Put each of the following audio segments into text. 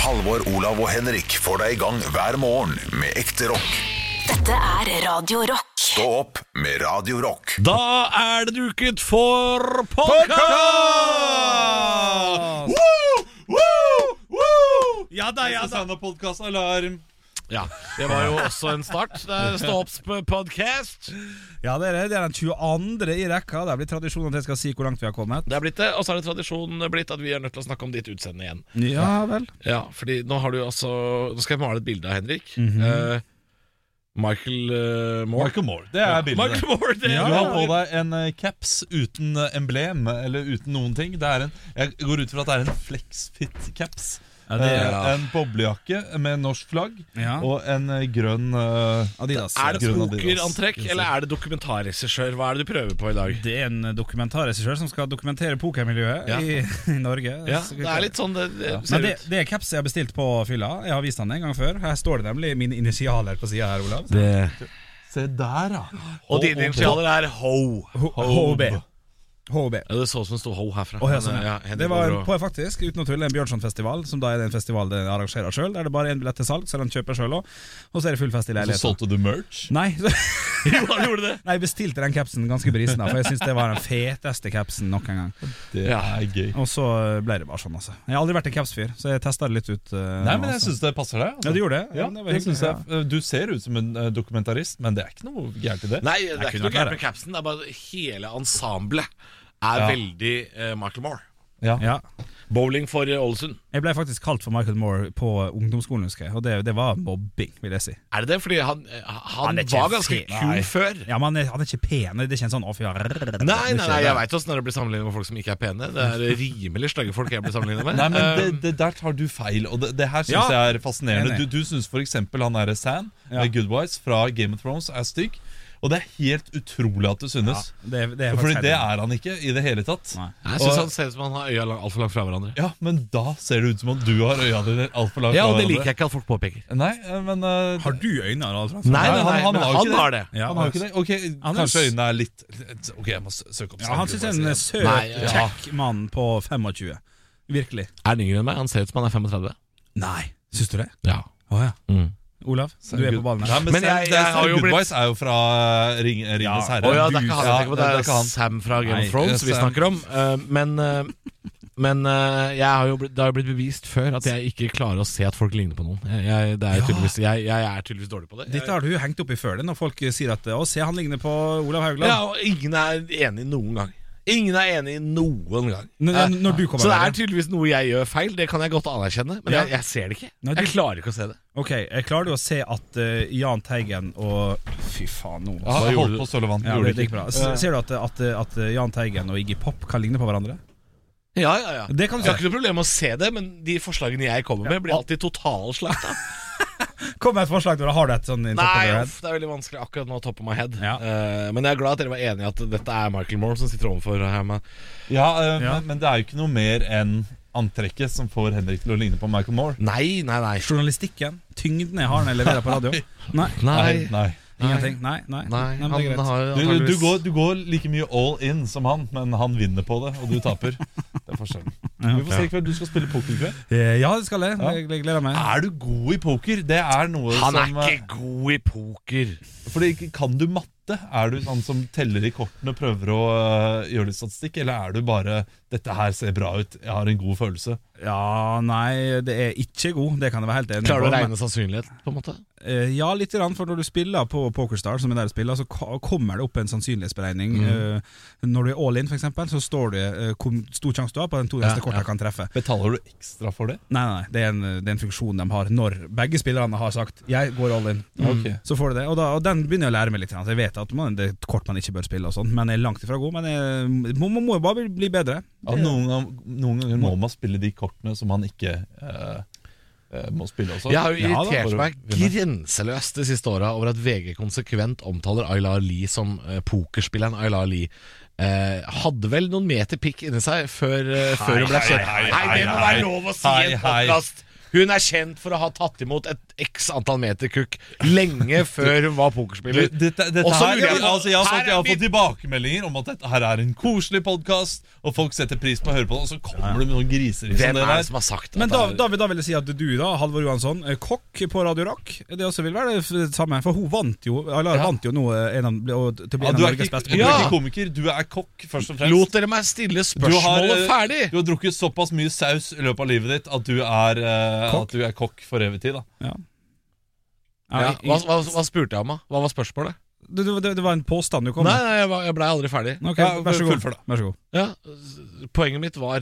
Halvor, Olav og Henrik får deg i gang hver morgen med ekte rock. Dette er Radio Rock. Stå opp med Radio Rock. Da er det duket for podkast! Woo! Woo! Woo! Ja da, ja da. Podkast-alarm. Ja, Det var jo også en start. Det er Stå opps podcast. Ja, det er, det. det er den 22. i rekka. Det er blitt tradisjon at jeg skal si hvor langt vi har kommet. Det er blitt det, Og så er det tradisjon blitt at vi er nødt til å snakke om ditt utseende igjen. Ja vel. Ja, fordi nå har du altså Nå skal jeg male et bilde av Henrik. Mhm. Eh, Michael uh, Moore. Michael Moore. Det er bildet. Michael Moore, det Ja, Du har på deg en uh, caps uten emblem, eller uten noen ting. Det er en, jeg går ut fra at det er en flexfit-caps. Ja, det er- Eh, en boblejakke med norsk flagg Ja. og en eh, grønn eh, Adidas. Er det Adidas. pokerantrekk, eller er det dokumentarregissør? Hva er det du prøver på i dag? Det er en dokumentarregissør som skal dokumentere pokermiljøet Ja. i, i Norge. Ja, Så- det er litt sånn det, det ser Men det, ut. det er caps jeg har bestilt på fylla. Jeg har vist den en gang før. Her står det nemlig mine initialer på sida her, Olav. Se der, ja. Og dine initialer er ho. H- HB. HB. Ja, det så ut som det sto ho herfra. Oh, ja, sånn, ja. ja, det var en, på faktisk, uten å tulle, en Bjørnsonfestival, som da er en festival den arrangerer sjøl. Der det bare er én billett til salg, så den kjøper sjøl òg. Og så er det full fest i Så leiligheten. solgte du merch. Nei, Jo, han gjorde det. Nei, jeg bestilte den capsen ganske brisen, da, for jeg syns det var den feteste capsen nok en gang. Det er gøy. Og så ble det bare sånn, altså. Jeg har aldri vært en capsfyr, så jeg testa det litt ut. Uh, Nei, men jeg altså. syns det passer deg. altså. Ja, gjorde det? Ja, det det hyggelig, jeg. Du ser ut som en eh, dokumentarist, men det er ikke noe gærent i det. Nei, det er ikke noe gærent med capsen. Det er bare hele ensemblet er Ja. veldig uh, Michael Moore. Ja. Ja. Bowling for eh, Ålesund. Jeg ble faktisk kalt for Michael Moore på ungdomsskolen, husker jeg. Og det, det var mobbing, vil jeg si. Er det det? Fordi han, eh, han, Han var ganske kul før. Ja, men han er, han er ikke pen. Det er ikke en sånn off, ja. Nei, nei, nei, jeg veit åssen det blir sammenlignet med folk som ikke er pene. Det er rimelig stygge folk jeg blir sammenlignet med. Nei, men det, Eh, det Der tar du feil, og det, det her syns Ja. jeg er fascinerende. Du, du syns f.eks. han derre Sam Ja. med Goodwives fra Game of Thrones er stygg. Og det er helt utrolig at det synes. det, det er Fordi det er han ikke i det hele tatt. Nei. jeg syns og- han ser ut som han har øya lang- altfor langt fra hverandre. Ja, Men da ser det ut som om du har øya dine altfor langt Ja, og det liker jeg ikke at folk påpeker. Nei, eh, men uh, Har du øyne? Altså? Nei, nei, han- nei, han men har jo han ikke har det. det. Ja, Han har ikke det? Ok, Han er Kanskje øynene er litt litt- Ok, jeg må søke opp Ja, han syns jeg er en søt, Nei, ja. kjekk mann på 25. Virkelig. Er han yngre enn meg? Han ser ut som han er 35. Nei, syns du det? Ja. Å ja. Mm. Olav, du er på ballen her. men Men Sam- jeg- det er- jeg har jo blitt- Boys er jo fra eh, Ring, Ringenes Ja. herre. Å ja, det er ikke han jeg tenker på. Det det er er ikke han. Sam fra Game Nei, of Thrones vi snakker om. Uh, Men, uh, men uh, jeg har jo blitt, det har jo blitt bevist før at jeg ikke klarer å se at folk ligner på noen. Jeg, jeg, det er Ja. tydeligvis, jeg, jeg er tydeligvis dårlig på det. Dette har du hengt opp i før det, når folk sier at 'Å, se, han ligner på Olav Haugland'. Ja, og ingen er enig noen gang. Ingen er enig noen gang. N- Eh, når du kommer Så det er tydeligvis noe jeg gjør feil, det kan jeg godt anerkjenne. Men Ja. jeg, jeg ser det ikke. Nei, du- Jeg klarer ikke å se det. Ok, jeg klarer du å se at uh, Jahn Teigen og Fy faen, nå Ja, gjorde holdt du? på ja, det, gikk ikke. bra. Ser du at, at, at Jahn Teigen og Iggy Pop kan ligne på hverandre? Ja, ja, ja. Det kan du jeg har ikke noe problem med å se det, men de forslagene jeg kommer med, blir alltid totalslakta. Kom med et forslag du har det et sånn top of Nei, off, det er veldig vanskelig akkurat nå å toppe my head. Ja. Uh, men jeg er glad at dere var enige i at dette er Michael Moore som sitter overfor her. Med. Ja, uh, Ja. Men, men det er jo ikke noe mer enn antrekket som får Henrik til å ligne på Michael Moore. Nei, nei, nei. Journalistikken, tyngden jeg har når jeg leverer på radio. Nei, Nei, nei. Ingenting. Nei, nei. nei men det er greit. har Du, du, du, går, du går like mye all in som han, men han vinner på det, og du taper. Det er forskjellen. Vi får se i kveld. Du skal spille poker i kveld. Eh, Ja, det skal jeg. Ja. Jeg jeg gleder meg. Er du god i poker? Det er noe Han er Han er ikke god i poker. Fordi Kan du matte? Er du sånn som teller i kortene og prøver å uh, gjøre litt statistikk, eller er du bare 'dette her ser bra ut, jeg har en god følelse'? Ja, nei, det er ikke god. Det kan jeg være helt enig Klarer du å regne sannsynlighet, på en måte? Eh, ja, litt grann, for når du spiller på PokerStar, som er der du spiller, så kommer det opp en sannsynlighetsberegning. Eh, når du er all in, for eksempel, så står det eh, hvor stor sjanse du har på den to neste Ja, korta ja. kan treffe. Betaler du ekstra for det? Nei, nei, nei, det er, en, det er en funksjon de har når begge spillerne har sagt 'jeg går all in'. Ok. Så får du det, og, da, og den begynner jeg å lære meg litt. grann, Så jeg vet at man, det er et kort man ikke bør spille, og sånt, men jeg er langt ifra god. Men jeg må, jo bare bli- bli bedre. Ja, noen, ganger, noen ganger må man spille de kortene som han ikke øh, øh, må spille også. Jeg har jo Ja, irritert for meg grenseløst de siste åra over at VG konsekvent omtaler Ayla Lee som eh, pokerspilleren Ayla Lee Eh, hadde vel noen meter pikk inni seg før, eh, før hun ble hei, hei, hei, Nei, det må være lov å si i en hei. Hun er kjent for å ha tatt imot et x antall meter kukk lenge før hun var pokerspiller. dette, dette Også her, mulig- altså, jeg har, fått, jeg er tilbakemeldinger om at dette her er en koselig podkast, og folk setter pris på å høre på det, og så kommer det med noen griser Hvem er det som har sagt Men da, da, da vil jeg si at du, da, Halvor Johansson, kokk på Radio Rock, det også vil være det samme. For hun vant jo Eller Ja. vant jo nå eh, en av, til å bli Ja, en av Norges beste du er ikke komiker, du er kokk, først og fremst. Lot dere meg stille Du har, spørsmålet eh, ferdig? Du har drukket såpass mye saus i løpet av livet ditt at du er, eh, Kokk. at du er kokk for evig tid. da Ja. Ja, hva, hva, hva spurte jeg om, da? Hva var spørsmålet? det, det, det var en påstand du kom Nei, med. nei jeg, var- jeg blei aldri ferdig. Okay, Ja, vær så god. fullfør da. Vær så god. Ja, Poenget mitt var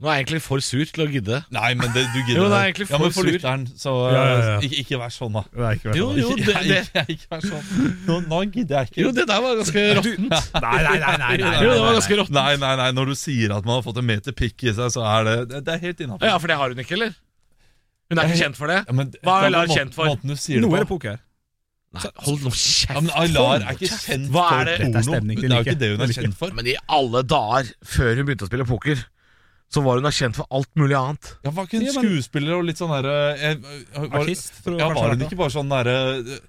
Nå er jeg egentlig for sur til å gidde. Nei, men det, du gidder Jo, det er egentlig for, ja, men for lytteren, så Ja, ja, ja. eh, Ikke, ikke vær sånn, da. Nei, ikke vær sånn. jo, det, det, ikke, ikke vær sånn. Nå, nå gidder jeg ikke. jo, det der var ganske råttent. Nei, nei, nei, nei, nei, Jo, det var ganske råttent. Nei, nei, nei, når du sier at man har fått en meter pikk i seg, så er det Det, det er helt innafor. Ja, for det har hun ikke, eller? Hun er ikke kjent for det? Ja, men Hva er Alar Aylar kjent for? Måten du sier Noe er det det på. poker. Nei, hold nå kjeft. Ja, men Aylar er ikke kjent Hva for er det? Er porno. stemning, det Det er jo ikke det hun er kjent for. Men i alle dager, før hun begynte å spille poker, så var hun kjent for alt mulig annet. Ja, Var ikke Ja, men- skuespiller og litt sånn herre jeg- Artist, tror jeg Ja, kanskje var hun det var. ikke bare sånn derre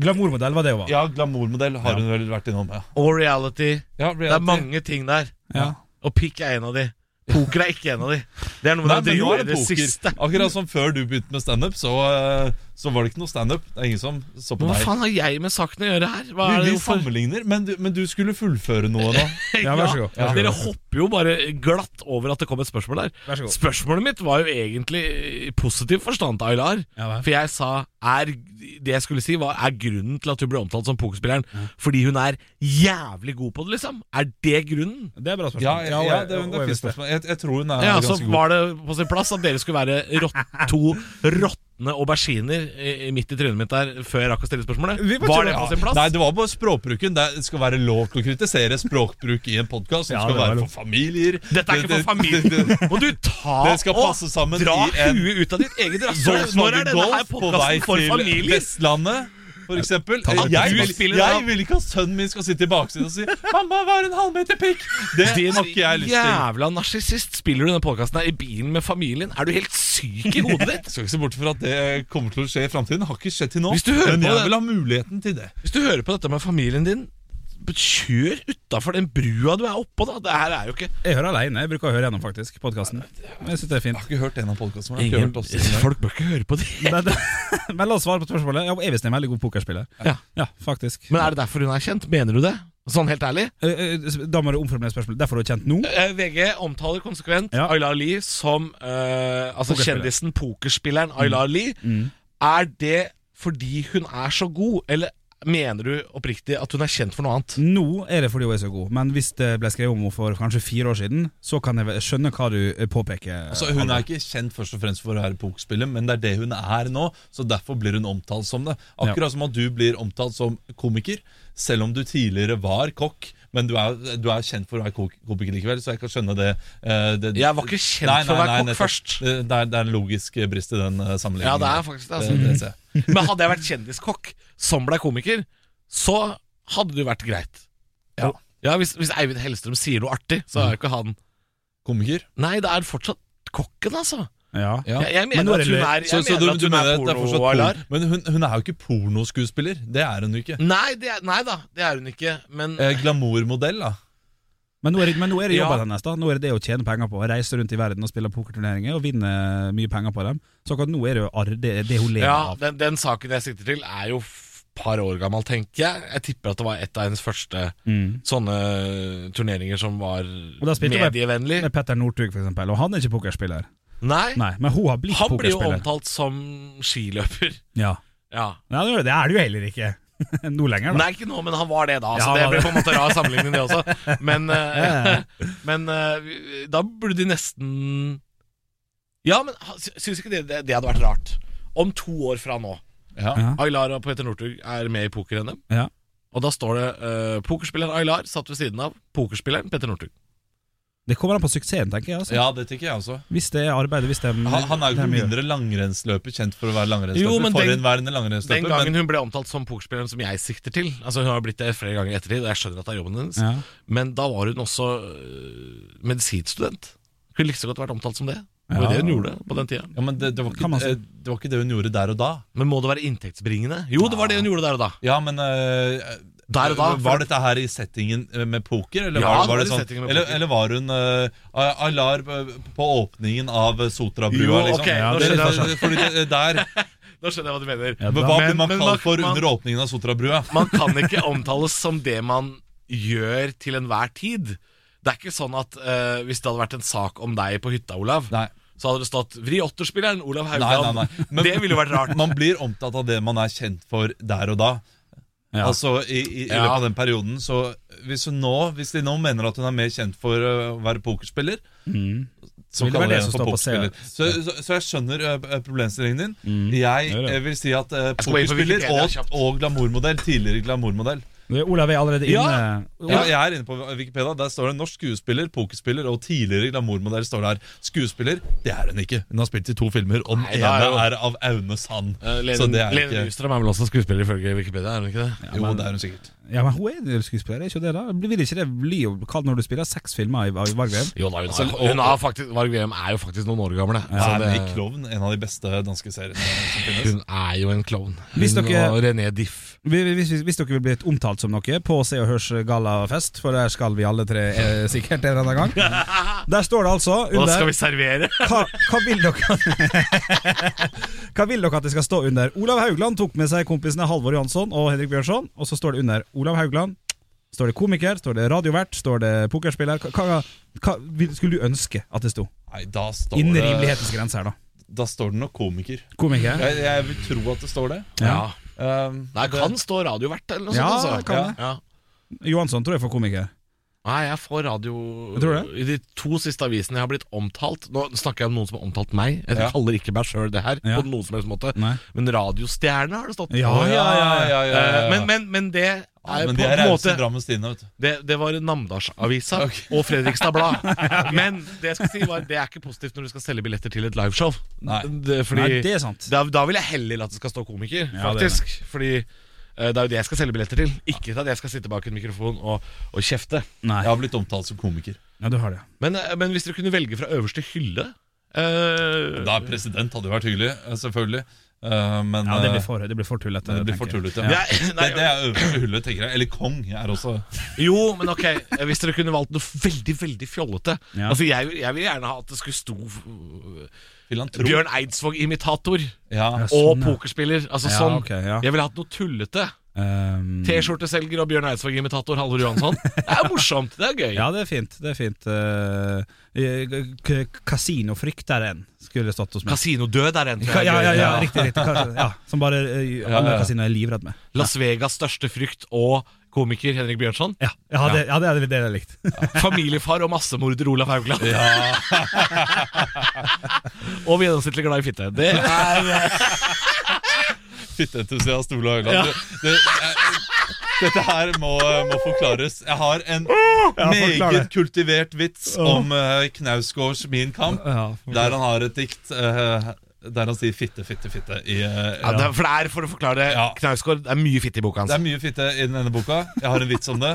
Glamourmodell var det hun var. Ja, glamourmodell har hun vel vært innom, ja. Og reality. ja Det er mange ting der. Ja. Og pikk er en av de. Poker er ikke en av de. Det er noe Nei, med men det nå er det det poker. siste. Akkurat som før du begynte med standup, så, eh, så var det ikke noe standup. Det er ingen som så på Hva deg. faen har jeg med saken å gjøre her? Hva Vi, er vi sammenligner, men du, men du skulle fullføre noe nå. Ja, vær så god. Ja. Dere hopper jo bare glatt over at det kom et spørsmål der. Vær så god. Spørsmålet mitt var jo egentlig i positiv forstand til Aylar. Ja. For jeg sa er, Det jeg skulle si, var er grunnen til at hun ble omtalt som pokerspilleren fordi hun er jævlig god på det, liksom? Er det grunnen? Det er bra spørsmål. Ja, ja, ja det, det, det er fint spørsmål. Jeg, jeg tror hun er Ja, ganske god. var det på sin plass at dere skulle være rått, to råtne auberginer midt i trynet mitt der før jeg rakk å stille spørsmålet. Var Var det på sin plass? Nei, det var bare språkbruken. Det skal være lov til å kritisere språkbruk i en podkast som Ja, skal det var være lov. for familier. Dette er ikke for familier. Må du ta Det skal og passe sammen dra i en huet ut av ditt eget rasshøl? Når er denne podkasten for familier? Vestlandet. For eksempel. Jeg, vil, jeg vil ikke at sønnen min skal sitte i baksiden og si 'Mamma, hva er en halvmeter pikk?' Det har ikke jeg lyst til. jævla narsissist. Spiller du denne podkasten i bilen med familien? Er du helt syk i hodet ditt? Skal ikke se bort fra at det kommer til å skje i framtiden. Har ikke skjedd til nå. Men jeg det- vil ha muligheten til det. Hvis du hører på dette med familien din, kjør utafor den brua du er oppå, da. Det her er jo ikke Jeg hører alene. Jeg bruker å høre gjennom faktisk podkasten. Jeg synes det er fint. Jeg har ikke hørt en av podkastene. Ingen. Folk bør ikke høre på det. Men, men la oss svare på spørsmålet. Ja, jeg visst er en veldig god pokerspiller. Ja. Ja, faktisk. Men er det derfor hun er kjent? Mener du det? Sånn helt ærlig? Eh, eh, Da må du omformulere spørsmålet. Derfor er du kjent nå? Eh, VG omtaler konsekvent Ja. Aylar Lie som uh, Altså Pokerspiller. kjendisen, pokerspilleren Aylar Lie. Mm. Er det fordi hun er så god, eller mener du oppriktig at hun er kjent for noe annet? Nå er det fordi hun er så god, men hvis det ble skrevet om henne for kanskje fire år siden, så kan jeg skjønne hva du eh, påpeker. Altså, hun er ikke kjent først og fremst for å være pokerspiller, men det er det hun er nå. Så derfor blir hun omtalt som det. Akkurat som at du blir omtalt som komiker, selv om du tidligere var kokk. Men du er, du er kjent for å være komiker likevel, så jeg kan skjønne det. eh, det Jeg var ikke kjent for å være kokk først. Det, det, er, en logisk brist i den sammenligningen. Ja, det er faktisk Altså. ser. Men hadde jeg vært kjendiskokk som ble komiker, så hadde det jo vært greit. Ja. Ja, Hvis, hvis Eivind Hellstrøm sier noe artig, så er jo ikke han Komiker? Nei, det er fortsatt kokken, altså. Ja. Ja. Jeg, jeg Men mener er at hun er, Så, så mener du, at du hun mener er at er porno-Aylar. Men hun, hun er jo ikke pornoskuespiller. Det er hun jo ikke. Nei, det er, nei da, det er hun ikke. Men Eh, Glamourmodell, da. Men nå er det, men nå er det Ja. hennes. da Nå er det det å tjene penger på. Reise rundt i verden og spille pokerturneringer og vinne mye penger på dem. Så akkurat nå er det jo det, det hun lever ja, av. den, den saken jeg sikter til, er jo f- par år gammel, tenker jeg. Jeg tipper at det var et av hennes første Mm. sånne turneringer som var Og da spilte hun med- medievennlig. Med Petter Northug, eksempel. Og han er ikke pokerspiller. Nei, Nei, men hun har blitt han blir jo pokerspiller. omtalt som skiløper. Ja. Ja. ja, det er det jo heller ikke. nå lenger, da. Nei, ikke nå, men han var det da. Så det han var blir det. på en måte rar sammenligning, det også. Men, eh, men eh, da burde de nesten Ja, men ha- sy- syns ikke det, det, det hadde vært rart? Om to år fra nå, Ja. Ja. Aylar og Peter Northug er med i poker-NM, Ja. og da står det uh, pokerspilleren Aylar satt ved siden av pokerspilleren Petter Northug. Det kommer an på suksessen, tenker jeg. Altså. ja, det tenker jeg også. Hvis det er arbeidet, hvis det er Han, han er jo ikke mindre langrennsløper, kjent for å være langrennsløper. men den- Den gangen Men hun ble omtalt som pokerspilleren som jeg sikter til Altså Hun har blitt det flere ganger i ettertid, og jeg skjønner at det er jobben hennes. Ja. Men da var hun også øh, medisinstudent. Kunne like så godt vært omtalt som det. Det var det hun gjorde på den tida. Ja, men det, det, var ikke, si. eh, det var ikke det hun gjorde der og da. Men må det være inntektsbringende? Jo, det var det hun gjorde der og da. Ja, men eh, Der og da, Var dette her i settingen eh, med poker? Eller Ja, var, det var det sånn, med eller, poker. eller var hun uh, eh, på åpningen av Sotrabrua? Liksom? Ja, nå det- skjønner jeg, Det- Fordi det, der nå skjønner jeg hva du mener. Ja, Men Hva blir man kalt man- for man- under åpningen av Sotrabrua? Man kan ikke omtales som det man gjør til enhver tid. Det er ikke sånn at uh, hvis det hadde vært en sak om deg på hytta, Olav, Nei. så hadde det stått 'Vri åtterspilleren, Olav Haugland'. nei, nei. Men- det ville vært rart. Man blir omtatt av det man er kjent for der og da. Ja. Altså i, i, i Ja. løpet av den perioden Så hvis, hun nå, hvis de nå mener at hun er mer kjent for uh, å være pokerspiller Så Vil det det henne som på pokerspiller. Så, så, så jeg skjønner uh, problemstillingen din. Jeg jeg eh, vil si at uh, pokerspiller og, og glamourmodell, tidligere glamourmodell Olav er allerede inne. ja, Jeg er inne på Wikipedia. Der står det norsk skuespiller, pokerspiller og tidligere glamourmodell. står der Skuespiller, det er hun ikke. Hun har spilt i to filmer, og den Nei, da er ene jo- er av Aune Sand. Uh, Lene, så det er Lene ikke Nystrøm er vel også skuespiller ifølge Wikipedia? er hun ikke det? Jo, det er hun sikkert. Ja, men hun er jo skuespiller, er ikke det da? Vil ikke det bli jo kalt når du spiller seks filmer i, i Vargveien? Jo da, hun, Altså, er, hun er faktisk, Varg VM er jo faktisk noen år gamle. Ja, så er med Klovn, en av de beste danske seriene som finnes. hun er jo en klovn. Hvis Hun dere- og René Diff. Hvis, hvis, hvis dere vil bli omtalt som noe på Se og Hørs gallafest, for der skal vi alle tre eh, sikkert en eller annen gang Der står det altså Hva skal vi servere? hva, hva vil dere Hva vil dere at det skal stå under? Olav Haugland tok med seg kompisene Halvor Johansson og Henrik Bjørnson, og så står det under Olav Haugland. Står det komiker, står det radiovert, står det pokerspiller? Hva, hva, hva skulle du ønske at det sto? Nei, da står Innen det rimelighetens grense her, da. Da står det nok komiker. Komiker? Jeg, jeg vil tro at det står det. Ja. Um, Nei, kan stå radiovert eller noe Ja, sånt. Altså. kan det. Ja. Johansson tror jeg får komiker. Nei, jeg får radio Jeg tror det. I de to siste avisene jeg har blitt omtalt Nå snakker jeg om noen som har omtalt meg. Jeg Ja. kaller ikke meg sjøl det her. Ja. På noen som helst måte Nei. Men radiostjerne har det stått. Ja, ja, ja, ja. Eh, Men, men, men det er men på de er måte Tidende, det, det var Namdalsavisa okay. og Fredrikstad Blad. Men det jeg skal si var det er ikke positivt når du skal selge billetter til et liveshow. Nei. Det, fordi, Nei, det er sant. da, da vil jeg heller at det skal stå komiker, det er faktisk. Fordi det er jo det jeg skal selge billetter til. Ikke til at jeg skal sitte bak en mikrofon og, og kjefte. Nei. Jeg har blitt omtalt som komiker. Ja, du har det. Men, eh, men hvis dere kunne velge fra øverste hylle eh, Da er president hadde jo vært hyggelig, eh, selvfølgelig. Eh, men Ja, det blir eh, for, det blir for tullete. det blir for tullete. ja. Ja. nei, Det, det er øverste hylle, tenker jeg. Eller kong er også Jo, men ok eh, Hvis dere kunne valgt noe veldig, veldig fjollete Ja. Altså jeg, jeg vil gjerne ha at det skulle stå filantrop. Bjørn Eidsvåg-imitator Ja. Ja, og sånn, pokerspiller. Altså Ja, sånn Okay, ja. Jeg ville hatt noe tullete. Um, T-skjorteselger og Bjørn Eidsvåg-imitator Halvor Johansson. Det er morsomt. Det er gøy. Ja, det er fint. Det er fint. Uh, en. skulle stått hos meg. Kasinodød er en. ja, er ja, ja, riktig. riktig ja, Som bare eh, alle kasinoer er livredd med. Las Vegas største frykt og komiker Henrik Bjørnson. Ja, ja, det, ja, det er det jeg likt. Familiefar og massemorder Olav Haugland. og gjennomsnittlig glad i fitte. Det er Fitteentusiast Olav Haugland. Det- det- Dette her må, må forklares. Jeg har en meget kultivert vits om uh, Knausgårds Min Kamp, Ja, der han har et dikt eh, der han sier 'fitte, fitte, fitte' i uh, ja, det er, For det er, for å forklare det, Ja. Knausgård, det er mye fitte i boka hans. Det er mye fitte i denne boka. Jeg har en vits om det.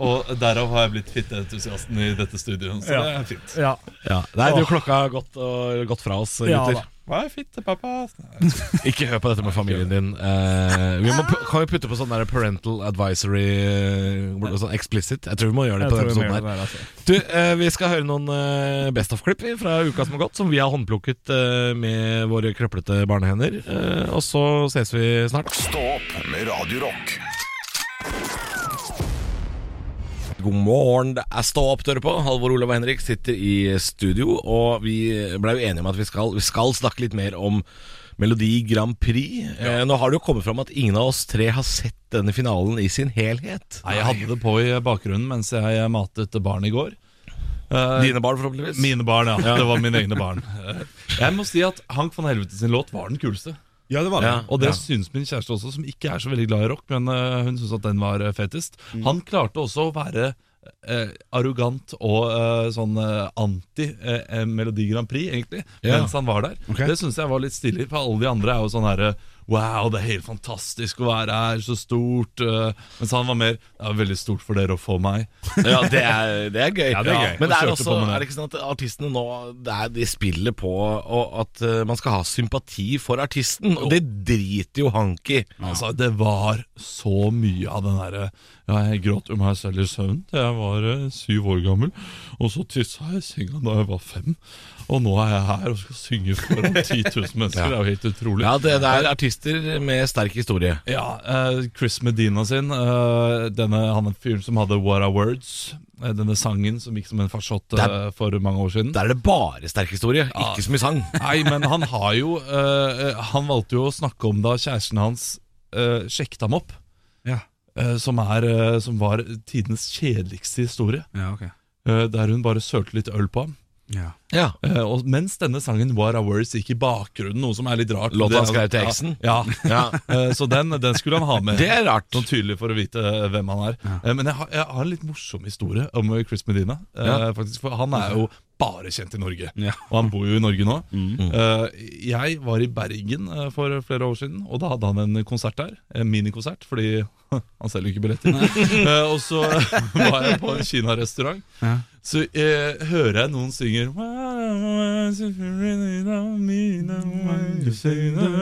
Og derav har jeg blitt fitteentusiasten i dette studioet. Så Ja. det er fint. ja. Ja. Nei, du klokka har gått, og, gått fra oss, Ja, gutter. Hva er fitte, pappa? Ikke hør på dette med familien din. Eh, vi må, kan vi putte på sånn der parental advisory eh, sånn explicit? Jeg tror vi må gjøre det på denne episoden her. altså. Du, eh, Vi skal høre noen eh, Best of-klipp fra uka som har gått, som vi har håndplukket eh, med våre krøplete barnehender. Eh, og så ses vi snart. Stå opp med Radio God morgen, det er Stå opp, dere på. Halvor Olav og Henrik sitter i studio, og vi ble jo enige om at vi skal, vi skal snakke litt mer om Melodi Grand Prix. Eh, nå har det jo kommet fram at ingen av oss tre har sett denne finalen i sin helhet. Nei, Jeg hadde det på i bakgrunnen mens jeg matet barn i går. Eh, Dine barn, forhåpentligvis. Mine barn, ja. Det var mine egne barn. Eh, Jeg må si at Hank von Helvete sin låt var den kuleste. Ja, det var det. Ja. Og det Ja. syns min kjæreste også, som ikke er så veldig glad i rock. Men uh, hun syns at den var eh, fetest. Han klarte også å være uh, arrogant og sånn eh, anti eh, Melodi Grand Prix, egentlig, Ja. mens han var der. Okay. Det syns jeg var litt stilig, for alle de andre er jo sånn herre Wow, det er helt fantastisk å være her, så stort. eh, mens han var mer Det er veldig stort for dere å få meg. Ja, det er, det er gøy. Ja, det er gøy. Men det er også er det ikke sånn at artistene nå det er, De spiller på og at eh, man skal ha sympati for artisten, og det driter jo Hank i. Altså, Det var så mye av den derre Ja, jeg gråt jo meg selv i søvn til jeg var eh, syv år gammel. Og så tissa jeg i senga da jeg var fem. Og nå er jeg her og skal synge foran 10 000 mennesker. Det er jo helt utrolig. Ja, det, det er artister med sterk historie. Ja, uh, Chris Medina sin, Uh, denne, han er fyren som hadde What Are Words, eh, denne sangen som gikk som en farsott for mange år siden. Der er det bare sterk historie, ikke så mye sang. Nei, men han har jo eh, Han valgte jo å snakke om da kjæresten hans uh, sjekket ham opp, Ja, eh, som, er, som var tidenes kjedeligste historie. ja okay. eh, der hun bare sølte litt øl på ham. Ja. Ja. Uh, og mens denne sangen What Are Words gikk i bakgrunnen, noe som er litt rart Låta skrev til eksen? Ja, Ja. uh, så den, den skulle han ha med. Det er rart. Sånn tydelig for å vite eh, hvem han er. Uh, Men jeg har, jeg har en litt morsom historie om Chris Medina. Eh, Ja. faktisk, for Han er jo bare kjent i Norge, Ja. og han bor jo i Norge nå. Mm. Uh, jeg var i Bergen uh, for flere år siden, og da hadde han en konsert der. En minikonsert, fordi han selger jo ikke billetter. uh, og så var jeg på en kinarestaurant. Ja. Så eh, hører jeg noen synger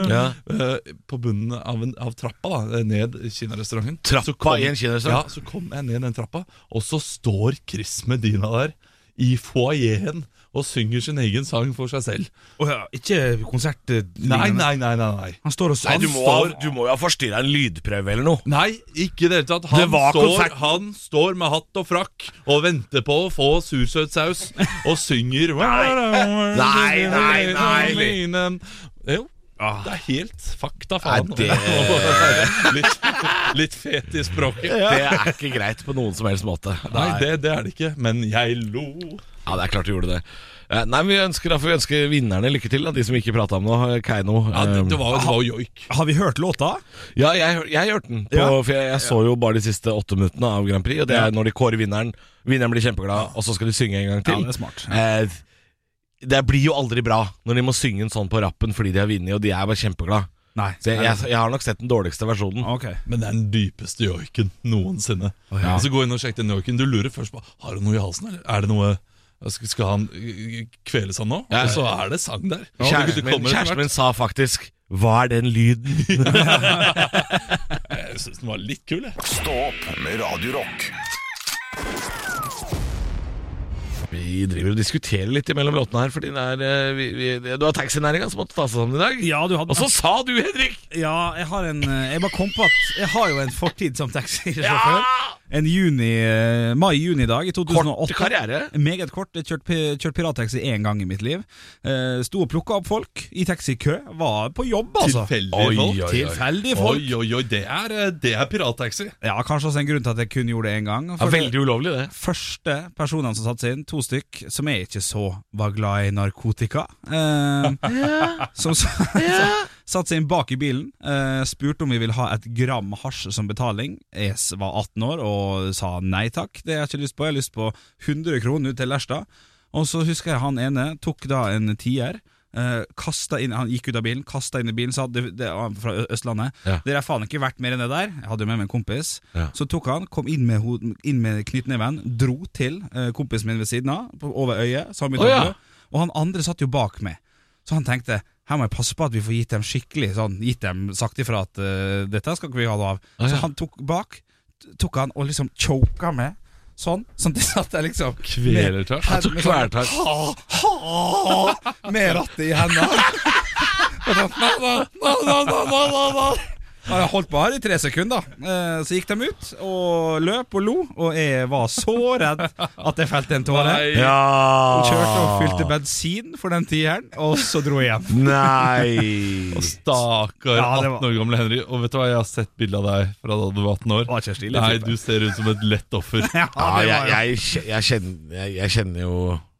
Ja. Eh, På bunnen av, en, av trappa da, ned i kinarestauranten. Trappa kom- i en kinarestaurant? Ja, så kom jeg ned den trappa, og så står Chris Medina der i foajeen og synger sin egen sang for seg selv. Oh ja, ikke konsert Nei, nei, nei, nei, nei. Han står og Nei, du må, står, du må jo ha forstyrra en lydprøve eller noe. Nei, ikke i det hele tatt. Han, Det var står, han står med hatt og frakk og venter på å få sursøtsaus og synger Nei, nei, nei. Jo, det er helt fakta, faen. Nei, det- litt, litt fet i språket. Det er ikke greit på noen som helst måte. Nei, det, det er det ikke, men jeg lo. Ja, det er klart du gjorde det. Eh, Nei, men Vi ønsker derfor vi ønsker vinnerne lykke til, da, de som ikke prata om noe. Keiino. Ja, det, det eh, var, det var jo joik. Har vi hørt låta? Ja, jeg, jeg hørte den, på, Ja. for jeg, jeg så jo bare de siste åtte minuttene av Grand Prix. Og det er når de kårer vinneren. Vinneren blir kjempeglad, og så skal de synge en gang til. Ja, det er smart. Eh, det blir jo aldri bra når de må synge en sånn på rappen fordi de har vunnet, og de er bare kjempeglade. Nei. Så jeg, jeg, jeg har nok sett den dårligste versjonen. Ok. Men det er den dypeste joiken noensinne. så Gå inn og sjekk den joiken. Du lurer først på Har du noe i halsen, eller er det noe skal, han øh, kveles han nå? Ja. Og så er det sang der. Kjæresten min, kjæresten min sa faktisk 'Hva er den lyden?' Jeg syns den var litt kul, jeg. Stå opp med Radiorock. Vi driver og diskuterer litt mellom låtene her, fordi det er eh, vi, vi, Du har taxinæringa som måtte ta seg sammen i dag. Ja, du hadde Og så sa du, Henrik! Ja, jeg har en eh, Jeg bare kom på at jeg har jo en fortid som taxisjåfør. En juni, eh, mai-juni dag i 2008. Kort karriere. Meget kort. Jeg kjørte kjørt pirattaxi én gang i mitt liv. Eh, Sto og plukka opp folk i taxikø. Var på jobb, altså. Tilfeldige folk. oi. Tilfeldige folk. Oi, oi, oi, det er, øh, det er pirattaxi. Ja, Kanskje også en grunn til at jeg kun gjorde det én gang. Ja, For veldig ulovlig, det. første personene som satte seg inn, to stykk, som jeg ikke så var glad i narkotika. Eh, Som s- satte seg inn bak i bilen, eh, spurte om vi ville ha et gram hasj som betaling. Jeg var 18 år og sa nei takk, det har jeg ikke lyst på. Jeg har lyst på 100 kroner ut til Lerstad. Og så husker jeg han ene tok da en tier. Uh, inn, Han gikk ut av bilen, kasta inn i bilen, sa det, det var fra Østlandet. Ja. Det har faen ikke vært mer enn det der. Jeg hadde jo med meg en kompis. Ja. Så tok han, kom inn med, inn med knyttneven, dro til eh, kompisen min ved siden av, på, over øyet. Å, ja. Og han andre satt jo bak meg. Så han tenkte her må jeg passe på at vi får gitt dem skikkelig sånn, gitt dem sagt ifra at uh, dette skal ikke vi ha noe av. Ah, ja. Så han tok bak, tok han og liksom choka med. Sånn, sånn de satt der liksom Kvelertak. Han tok sånn- kvelertak. Med rattet i hendene. Og sånn, na, Og Jeg holdt på her i tre sekunder. Eh, Så gikk de ut og løp og lo, og jeg var så redd at jeg felte en tåre. Ja Kjørte og fylte bensin for den tieren, og så dro jeg hjem. Nei Stakkar Ja, var- 18 år gamle Henry. Og vet du hva, jeg har sett bilde av deg fra da du var 18 år. Var Nei, du ser ut som et lett offer. Ja, Ja, jeg, jeg, jeg, kjenner, jeg, jeg kjenner jo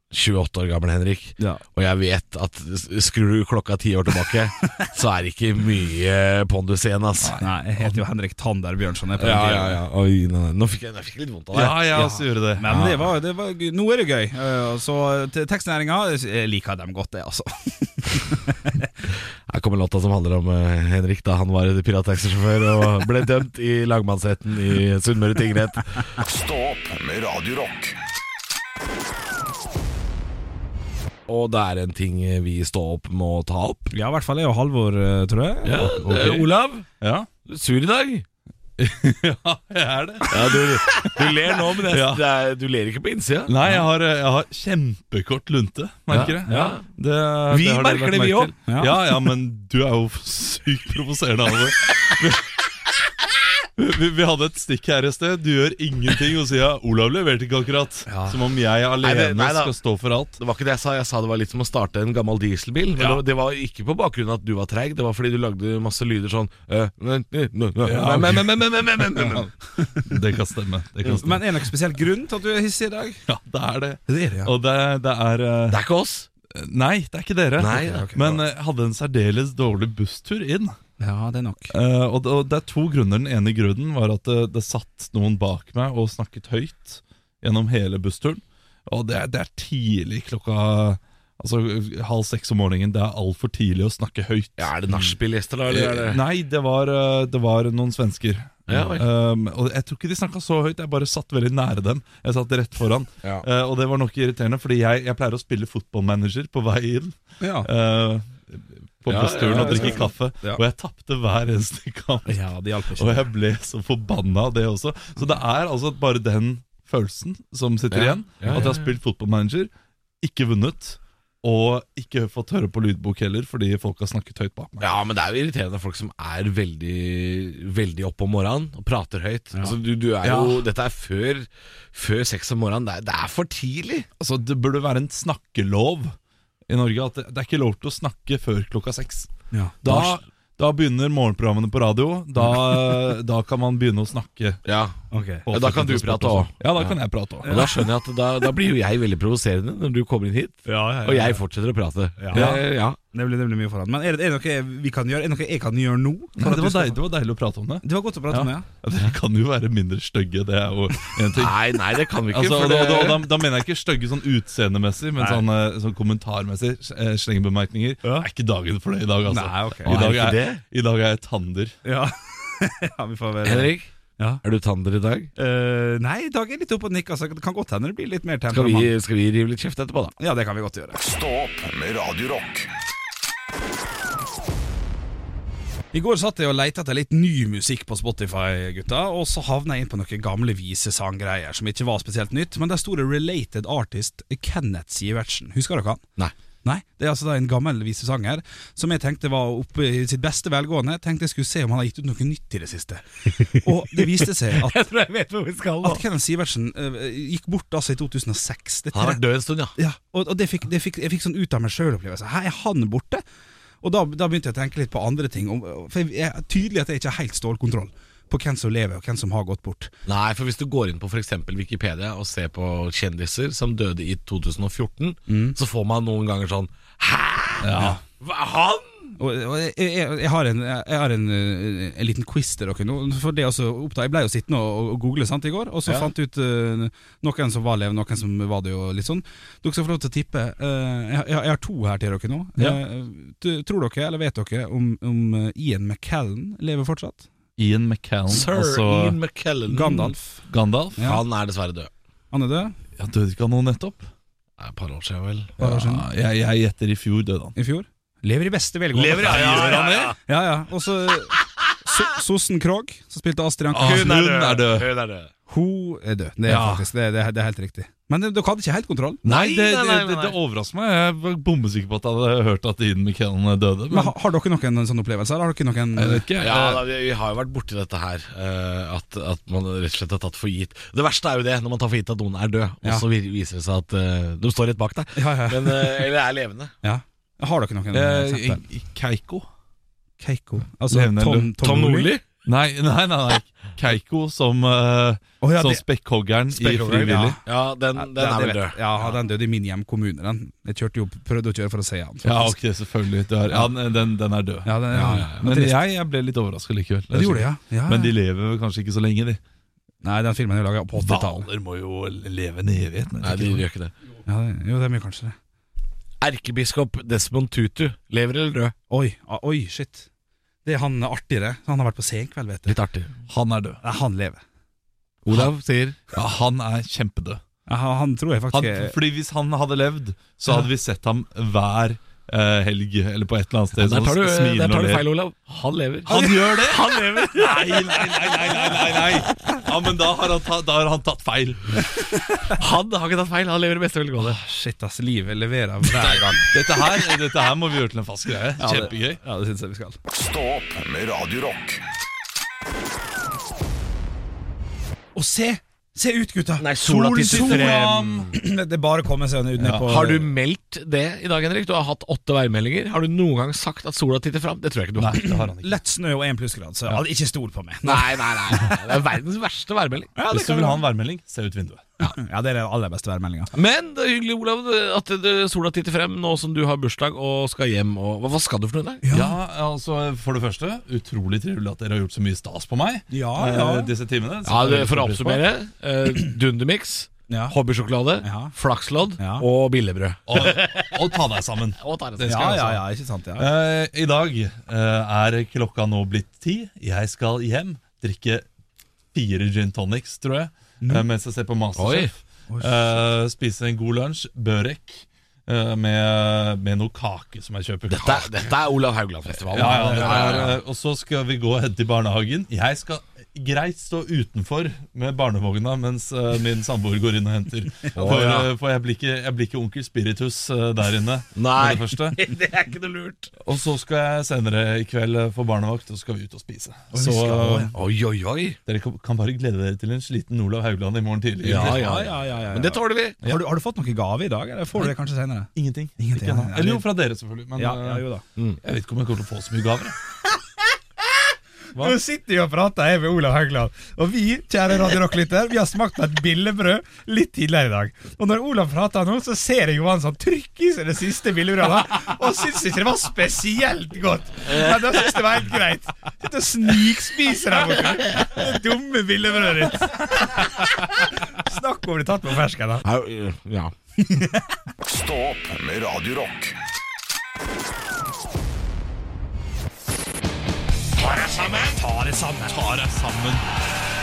28 år gammel Henrik, Ja. og jeg vet at skrur du klokka ti år tilbake, så er det ikke mye pondus igjen, ass. Nei, jeg heter jo Henrik Tander Bjørnson. Ja, ja, ja. Oi, nei, nei. Nå fikk jeg, jeg fikk litt vondt av det. Ja, ja, også gjorde det. Men det var, det var, nå er det gøy. Eh, Så tekstnæringa liker dem godt, det, altså. Her kommer låta som handler om eh, Henrik da han var pirattaxisjåfør og ble dømt i lagmannsretten i Sunnmøre tingrett. Stå opp med Radio Og det er en ting vi står opp må ta opp. Ja, i hvert fall jeg og Halvor, eh, tror jeg. Ja, det er Olav, Ja, du er sur i dag. ja jeg er det. Ja, du, du ler nå, men jeg, Ja. det er, du ler ikke på innsida. Nei, jeg har, jeg har kjempekort lunte, merker jeg. ja. Det, Vi det merker det, vi òg. Ja. Ja. ja, men du er jo sykt provoserende, Halvor. vi, vi, hadde et stikk her i sted. Du gjør ingenting og sier 'Olav leverte ikke akkurat'. Ja. Som om jeg alene nei, det, nei, skal stå for alt. Det var ikke det jeg sa. Jeg sa det var litt som å starte en gammel dieselbil. Ja. det, var, ikke på bakgrunn av at du var treig, det var fordi du lagde masse lyder sånn Det kan stemme. Det kan stemme. Men er det noen spesiell grunn til at du er hissig i dag? Ja, det er det. Det er, ja. Og det, det er uh... Det er ikke oss? Nei, det er ikke dere. Nei, okay, okay, Men uh, hadde en særdeles dårlig busstur inn. Ja, det er nok. Eh, og, det, og det er to grunner. Den ene grunnen var at det, det satt noen bak meg og snakket høyt gjennom hele bussturen. Og det, er- det er tidlig klokka Altså halv seks om morgenen. Det er altfor tidlig å snakke høyt. Ja, Er det nachspielgjester, da? Eller er det? Nei, det var, eh, det var noen svensker. Ja. Um, og Jeg tror ikke de snakka så høyt, jeg bare satt veldig nære dem. Jeg satt rett foran. Ja. Eh, og det var nok irriterende, fordi jeg, jeg pleier å spille fotballmanager på vei inn. Ja. eh, på Ja, bussturen ja, og drikke kaffe. Ja. Og jeg tapte hver eneste kamp. ja, Og jeg ble så forbanna av det også. Så det er altså bare den følelsen som sitter Ja. igjen. At jeg har spilt fotballmanager, ikke vunnet, og ikke fått høre på lydbok heller, fordi folk har snakket høyt bak meg. Ja, men det er jo irriterende folk som er veldig Veldig oppe om morgenen og prater høyt. Altså, du, du er jo, Ja. Dette er før, før seks om morgenen. Det er, det er for tidlig. Altså, Det burde være en snakkelov i Norge. At det, det er ikke lov til å snakke før klokka seks. Ja. Da, da begynner morgenprogrammene på radio. Da, da kan man begynne å snakke. Ja, okay. Ja, da kan du prate òg. Ja, da kan jeg prate òg. Og da skjønner jeg at da, da blir jo jeg veldig provoserende når du kommer inn hit, Ja, ja, ja, og jeg fortsetter å prate. Ja. Ja. Det blir, det blir mye foran. Men er det, er det noe vi kan gjøre? Er det noe jeg kan gjøre nå? Nei, det, var deil, det var deilig å prate om det. Det var godt å prate Ja. om det, ja. Ja, Dere kan jo være mindre stygge, det er jo en ting. Nei, nei, det kan vi ikke. Altså, for da, det, da, da, da mener jeg ikke stygge sånn utseendemessig, men sånn, eh, sånn kommentarmessig. eh, Slengebemerkninger. Ja. Er ikke dagen for det i dag, altså. Nei, ok. I, dag er. I dag er jeg tander. Ja, ja vi får være Henrik, Ja. er du tander i dag? Uh, nei, i dag er jeg litt oppe og nikker. Altså, det kan godt hende det blir litt mer Skal vi, skal vi rive litt kjeft etterpå, da? Ja, det kan vi godt gjøre. Stå opp med Radio I går satt jeg og leita etter litt ny musikk på Spotify, gutta, og så havna jeg inn på noen gamle visesanggreier som ikke var spesielt nytt, men der sto det 'Related Artist Kenneth Sivertsen'. Husker dere han? Nei. Nei, Det er altså da en gammel visesanger som jeg tenkte var oppe i sitt beste velgående. Tenkte jeg skulle se om han har gitt ut noe nytt i det siste. Og det viste seg at, Jeg tror jeg vet hvor vi skal at Kenneth Sivertsen uh, gikk bort altså i 2006. Det Han har vært død en stund, ja. ja, og, og det fikk, det fikk, jeg fikk sånn ut av meg sjøl-opplevelse. Her er han borte? Og da, da begynte jeg å tenke litt på andre ting. For jeg er tydelig at jeg ikke har helt stålkontroll på hvem som lever, og hvem som har gått bort. Nei, for hvis du går inn på f.eks. Wikipedia og ser på kjendiser som døde i 2014, så får man noen ganger sånn Hæ?! Hva, han?! Og, og jeg, jeg, jeg har, en, jeg har en, eh, en liten quiz til dere nå. For det å oppta Jeg ble jo sittende og, og google sant, i går, og så Ja. fant jeg ut uh, noen som var levende, noen som var det, og litt sånn. Dere skal få lov til å tippe. Uh, jeg, jeg, har to her til dere nå. Ja. Uh, tror dere, eller vet dere, om, om Ian McKellen lever fortsatt? Ian McCallan, Sir altså Ian McKellen. Gandalf. Gandalf. Ja. Han er dessverre død. Han er død Ja, Døde ikke han nå nettopp? Nei, Et par år siden, vel. Bare år siden. Jeg, jeg gjetter i fjor døde han. i fjor. Lever i beste velgående. Lever, ja, ja, ja, ja. Ja, ja. Og så so Sossen Krogh, som spilte Astrid Anker. Ah, hun er død. Hun er død. Hun er død. Det er Ja. faktisk det, det, det er helt riktig. Men dere hadde ikke helt kontroll? Nei, det, nei, det, nei, nei. det overrasker meg. Jeg var bombesikker på at jeg hadde hørt at Ian McKellen døde. Men Men, har, dere noen sånn opplevelse? Eller har dere noen jeg vet ikke. Ja, Eh, da, vi, vi har jo vært borti dette her. eh, at, at man rett og slett har tatt for gitt Det verste er jo det, når man tar for gitt at noen er død, og Ja. så viser det seg at uh, de står rett bak deg. Ja, ja. Men, eh, eller er levende. ja. Har dere noen eh, eksempler? Keiko? Keiko? Altså Levende Tom, Tom, Tom Nordli? Nei, nei, nei, nei. Keiko som, uh, oh, ja, som spekkhoggeren i Frivillig. Ja, den, den den, er vel død. Ja, den døde i min hjemkommune. Den. Jeg kjørte jo, prøvde å kjøre for å se han. Ja, ok, selvfølgelig. Du har, ja, den, den er død. Ja, den, Ja, ja, ja. Men jeg, jeg ble litt overraska likevel. Det gjorde det, ja. ja. Men de lever kanskje ikke så lenge, de. Nei, den filmen er laga på 80-tallet. Hvaler må jo leve en evighet. men Nei, de gjør ikke det. Ja, det- jo, det er mye kanskje det. Erkebiskop Desmond Tutu lever eller død? Oi, ah, oi, shit. Det er han artigere. Han har vært på senkveld, vet du. Litt artig. Han er død. Nei, han lever. Olav sier Ja, han er kjempedød. Ja, Han, tror jeg faktisk han, fordi hvis han hadde levd, så hadde vi sett ham hver eh, helg eller på et eller annet sted. Der tar du, sånn der tar du feil, Olav. Han lever. Han gjør det? Han lever! Nei, nei, nei, nei, nei, nei. Ja, men da har han, ta, da har han tatt feil. Han har ikke tatt feil. Han lever i beste velgående. Shit, ass. Livet leverer hver gang. Dette her, dette her må vi gjøre til en fast greie. Kjempegøy. Ja, det synes jeg vi skal. Stå opp med Radio Rock. Og se! Se ut, gutta! Nei, sola sola, sola. Det er bare å komme seg ned på Har du meldt det i dag, Henrik? Du har hatt åtte værmeldinger. Har du noen gang sagt at sola titter fram? Det tror jeg ikke du har. Nei, det har han ikke. Lett snø og én plussgrad, så ja. ikke stol på meg. Nei, nei, nei. Det er verdens verste værmelding. Ja, Hvis du vil ha en værmelding, se ut vinduet. Ja, det er den aller beste værmeldinga. Men det er hyggelig, Olav, at sola titter frem nå som du har bursdag og skal hjem. Og, hva, skal du for noe i dag? Ja. altså For det første, utrolig trivelig at dere har gjort så mye stas på meg Ja, eh, ja. disse timene. Ja, det, For å oppsummere. Uh, Dundermix, Ja. hobbysjokolade, Ja. flakslodd Ja. og billigbrød. Og, og ta deg sammen. Og tar Det det. Ja, ja, ja, ikke sant? Ja. Eh, I dag uh, er klokka nå blitt ti. Jeg skal hjem, drikke fire gin tonics, tror jeg, eh, mens jeg ser på Masterchef. Eh, spise en god lunsj, børek, eh, med, med noe kake som jeg kjøper. Dette, er- dette er Olav Haugland-festivalen. Ja, ja, ja, og så skal vi gå og hente i barnehagen. Jeg skal greit stå utenfor med barnevogna mens uh, min samboer går inn og henter. For, ja. eh, for jeg, blir ikke, jeg blir ikke onkel Spiritus uh, der inne. Nei, det det er ikke noe lurt. Og så skal jeg senere i kveld få barnevakt, og så skal vi ut og spise. vi Så Oi, oi, oi. dere kan kan bare glede dere til en sliten Olav Haugland i morgen tidlig. Ja, ja, ja, ja, ja. Men det tåler vi. Har, du, har du fått noen gave i dag, eller får du det kanskje senere? Ingenting. Ingenting, Ikke ennå. ja. Eller jo, fra dere, selvfølgelig. Men Ja, ja, jo da. jeg vet ikke om jeg kommer til å få så mye gaver. jeg. Nå sitter vi og prater jeg med Olav Haugland, og vi kjære Radio Rock-lytter, vi har smakt på et billebrød litt tidligere i dag. Og når Olav prater nå, så ser jeg jo han sånn trykke i seg det siste billebrødet, og syns ikke det var spesielt godt. Men da syns det var helt greit. Sitter og snikspiser der borte. Det dumme billebrødet ditt. Snakk om det tatt på fersken, da. Ja. Ja. Stå opp med det sammen. Ta det sammen.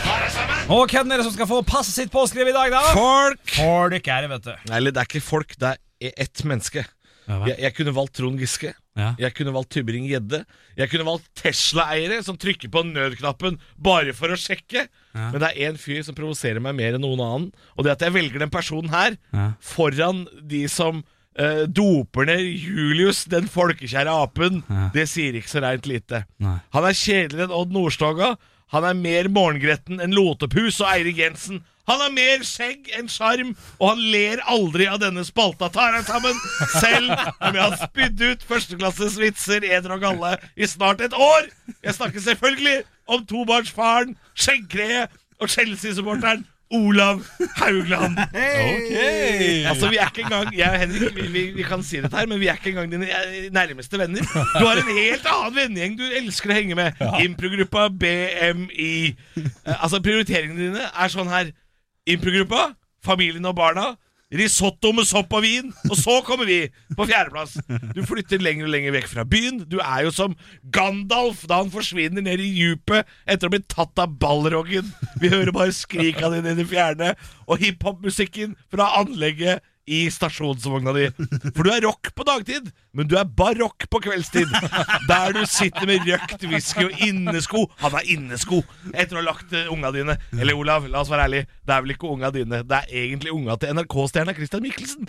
Ta det sammen. Og hvem er det som skal få passet sitt påskrevet i dag, da? Folk! Folk er det, vet du. Nei, det er ikke folk, det er ett menneske. Ja. Jeg, jeg kunne valgt Trond Giske. Ja. Jeg kunne valgt Tybring-Gjedde. Jeg kunne valgt Tesla-eiere som trykker på nødknappen bare for å sjekke. Men det er én fyr som provoserer meg mer enn noen annen, og det er at jeg velger den personen her Ja. foran de som eh, doper ned Julius, den folkekjære apen. Ja. Det sier ikke så reint lite. Nei. Han er kjedeligere enn Odd Nordstoga. Han er mer morgengretten enn Lotepus og Eirik Jensen. Han har mer skjegg enn sjarm, og han ler aldri av denne spalta. Tar han sammen, selv om jeg har spydd ut førsteklasses vitser, eder og galle, i snart et år. Jeg snakker selvfølgelig om tobarnsfaren, skjeggkreet og Chelsea-supporteren Olav Haugland. Altså, vi er ikke engang Jeg og Henrik vi, vi, vi kan si dette her, men vi er ikke engang dine eh, nærmeste venner. Du har en helt annen vennegjeng du elsker å henge med. Improgruppa BMI. Eh, altså, prioriteringene dine er sånn her. Improgruppa, familien og barna. Risotto med sopp og vin. Og så kommer vi på fjerdeplass. Du flytter lenger og lenger vekk fra byen. Du er jo som Gandalf da han forsvinner ned i djupet etter å blitt tatt av ballroggen. Vi hører bare skrik av dine i det fjerne. Og hiphop-musikken fra anlegget i stasjonsvogna di. For du er rock på dagtid, men du er barokk på kveldstid. Der du sitter med røkt whisky og innesko. Han er innesko etter å ha lagt eh, unga dine. Eller Olav, la oss være ærlig, det er vel ikke unga dine. Det er egentlig unga til NRK-stjerna Christian Michelsen.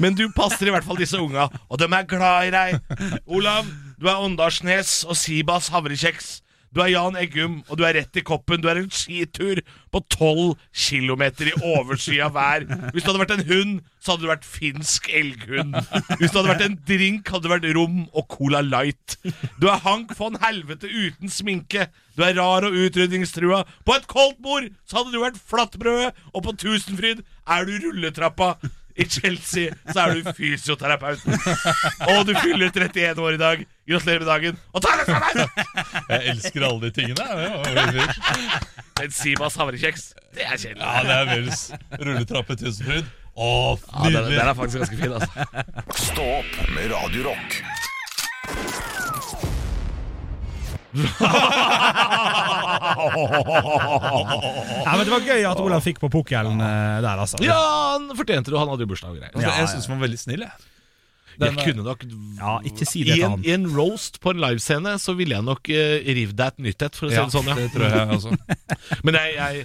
Men du passer i hvert fall disse unga, og de er glad i deg. Olav, du er Åndalsnes og Sibas havrekjeks. Du er Jan Eggum, og du er rett i koppen. Du er en skitur på 12 km i overskya vær. Hvis du hadde vært en hund, så hadde du vært finsk elghund. Hvis du hadde vært en drink, hadde du vært rom og Cola Light. Du er Hank von Helvete uten sminke. Du er rar og utrydningstrua. På et koldt bord så hadde du vært flatbrødet, og på Tusenfryd er du rulletrappa. I Chelsea så er du fysioterapeuten. Og du fyller 31 år i dag. Gratulerer med dagen. Og ta deg sammen! Jeg elsker alle de tingene. Det. Men Sibas havrekjeks, det er kjedelig. Ja, det er Vels. rulletrappe Tusenfryd. Å, Ja, den, nydelig! den er faktisk ganske fin, altså. Stå opp med Radio Rock. Ja, men Det var gøy at Olav fikk på pukkelen eh, der, altså. Ja, han fortjente det, og han hadde jo bursdag og greier. Altså, jeg syns han var veldig snill, jeg. Jeg Den er- kunne nok Ja, ikke si det I til en, han. I en roast på en livescene så ville jeg nok uh, rivd deg et nytt et, for å si Ja, det sånn. Ja. det tror jeg også. Men jeg, jeg,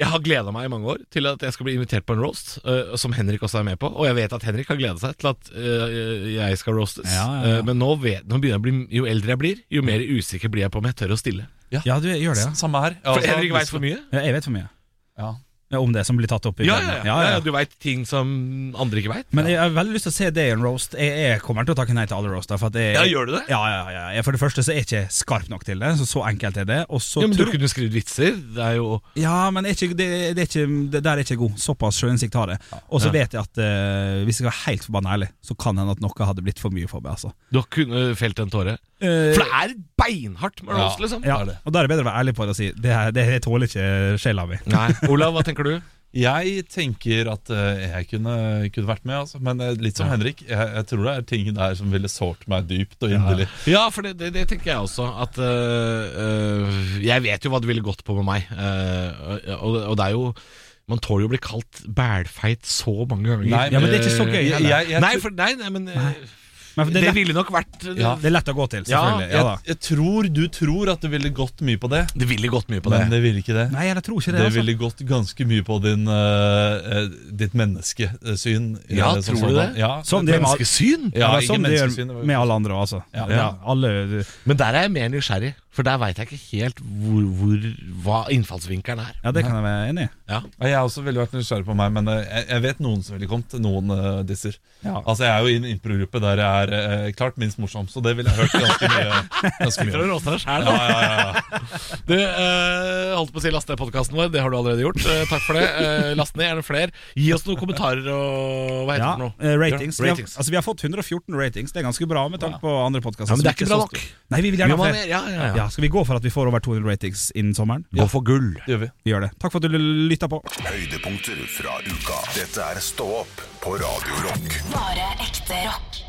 jeg har gleda meg i mange år til at jeg skal bli invitert på en roast, uh, som Henrik også er med på. Og jeg vet at Henrik har gleda seg til at uh, jeg skal roastes. Ja, ja, ja. Øh, men nå, vet, nå begynner jeg å bli Jo eldre jeg blir, jo mer usikker blir jeg på om jeg tør å stille. Ja, du gjør det, ja. Samme her. Jeg For Henrik veit for mye. ja. Jeg vet for mye. Ja. Ja, om det som blir tatt opp i Ja, programmet. ja, ja. ja, Du veit ting som andre ikke veit. Men jeg har veldig lyst til å se det i en roast. Jeg, jeg kommer til å takke nei til alle roaster. For at jeg, Ja, gjør du det? Ja, ja, ja, Jeg, For det første så er jeg ikke skarp nok til det. Så så enkelt er det. Og så Ja, men du tror- kunne skrevet vitser. Det er jo Ja, men er ikke, det, det er ikke, det der er ikke god. Såpass sjøinnsikt har jeg. Og så Ja. vet jeg at eh, hvis jeg var helt forbanna ærlig, så kan hende at noe hadde blitt for mye for meg. Altså. Du kunne felt en tåre. Eh, For det er beinhardt med roast, Ja. liksom. ja, og da er det bedre å være ærlig på det og si det, her, det jeg tåler ikke sjela mi. Nei, Olav, hva tenker du? Jeg tenker at eh, jeg kunne, kunne vært med, altså. men eh, litt som Henrik. Jeg, jeg tror det er ting der som ville sårt meg dypt og inderlig. Ja, for det, det, det tenker jeg også. At øh, Jeg vet jo hva det ville gått på med meg. Uh, og, og det er jo Man tåler jo å bli kalt bælfeit så mange ganger. Nei, Ja, men det er ikke så gøy Jeg, jeg, jeg, Nei, for, nei, nei men øh, Men det, det, ville nok vært Ja. det er lett å gå til, selvfølgelig. Ja, jeg, jeg tror du tror at det ville gått mye på det, Det ville gått mye på det. men det ville ikke det. Nei, jeg tror ikke det. Det altså. ville gått ganske mye på din, eh, eh, ditt menneskesyn. Ja, eh, som tror du det? Ja, som det Menneskesyn? ja, ja, ikke sånn det menneskesyn. gjør med alle andre altså. Ja. Ja, alle, Men der er jeg mer nysgjerrig, for der veit jeg ikke helt hvor, hvor, hva innfallsvinkelen er. ja, det kan jeg være enig i. Ja. Jeg har også veldig vært nysgjerrig på meg, men eh, jeg, jeg vet noen som ville kommet. Noen uh, disser. Ja. Altså, Jeg er jo i en improgruppe der jeg er uh, klart minst morsom, så det ville jeg hørt ganske mye. Ganske mye. Roaster deg sjæl, Ja, ja, ja, ja. Du, uh, holdt på å si last ned podkasten vår. Det har du allerede gjort. Takk for det. Last ned gjerne flere. Gi oss noen kommentarer og Hva heter Ja, det for noe? eh, ratings. Ja, Vi, har, ratings. altså, vi har fått 114 ratings. Det er ganske bra med tanke på andre podkaster. Ja, men det er ikke bra nok. Nei, vi vil gjerne ha flere. mer. Ja, ja, ja. Ja, skal vi gå for at vi får over 200 ratings innen sommeren? Gå for gull. Det gjør vi. Vi gjør det. Takk for at du lytta på. Høydepunkter fra uka. Dette er Stå opp på Radio Rock. Bare ekte rock.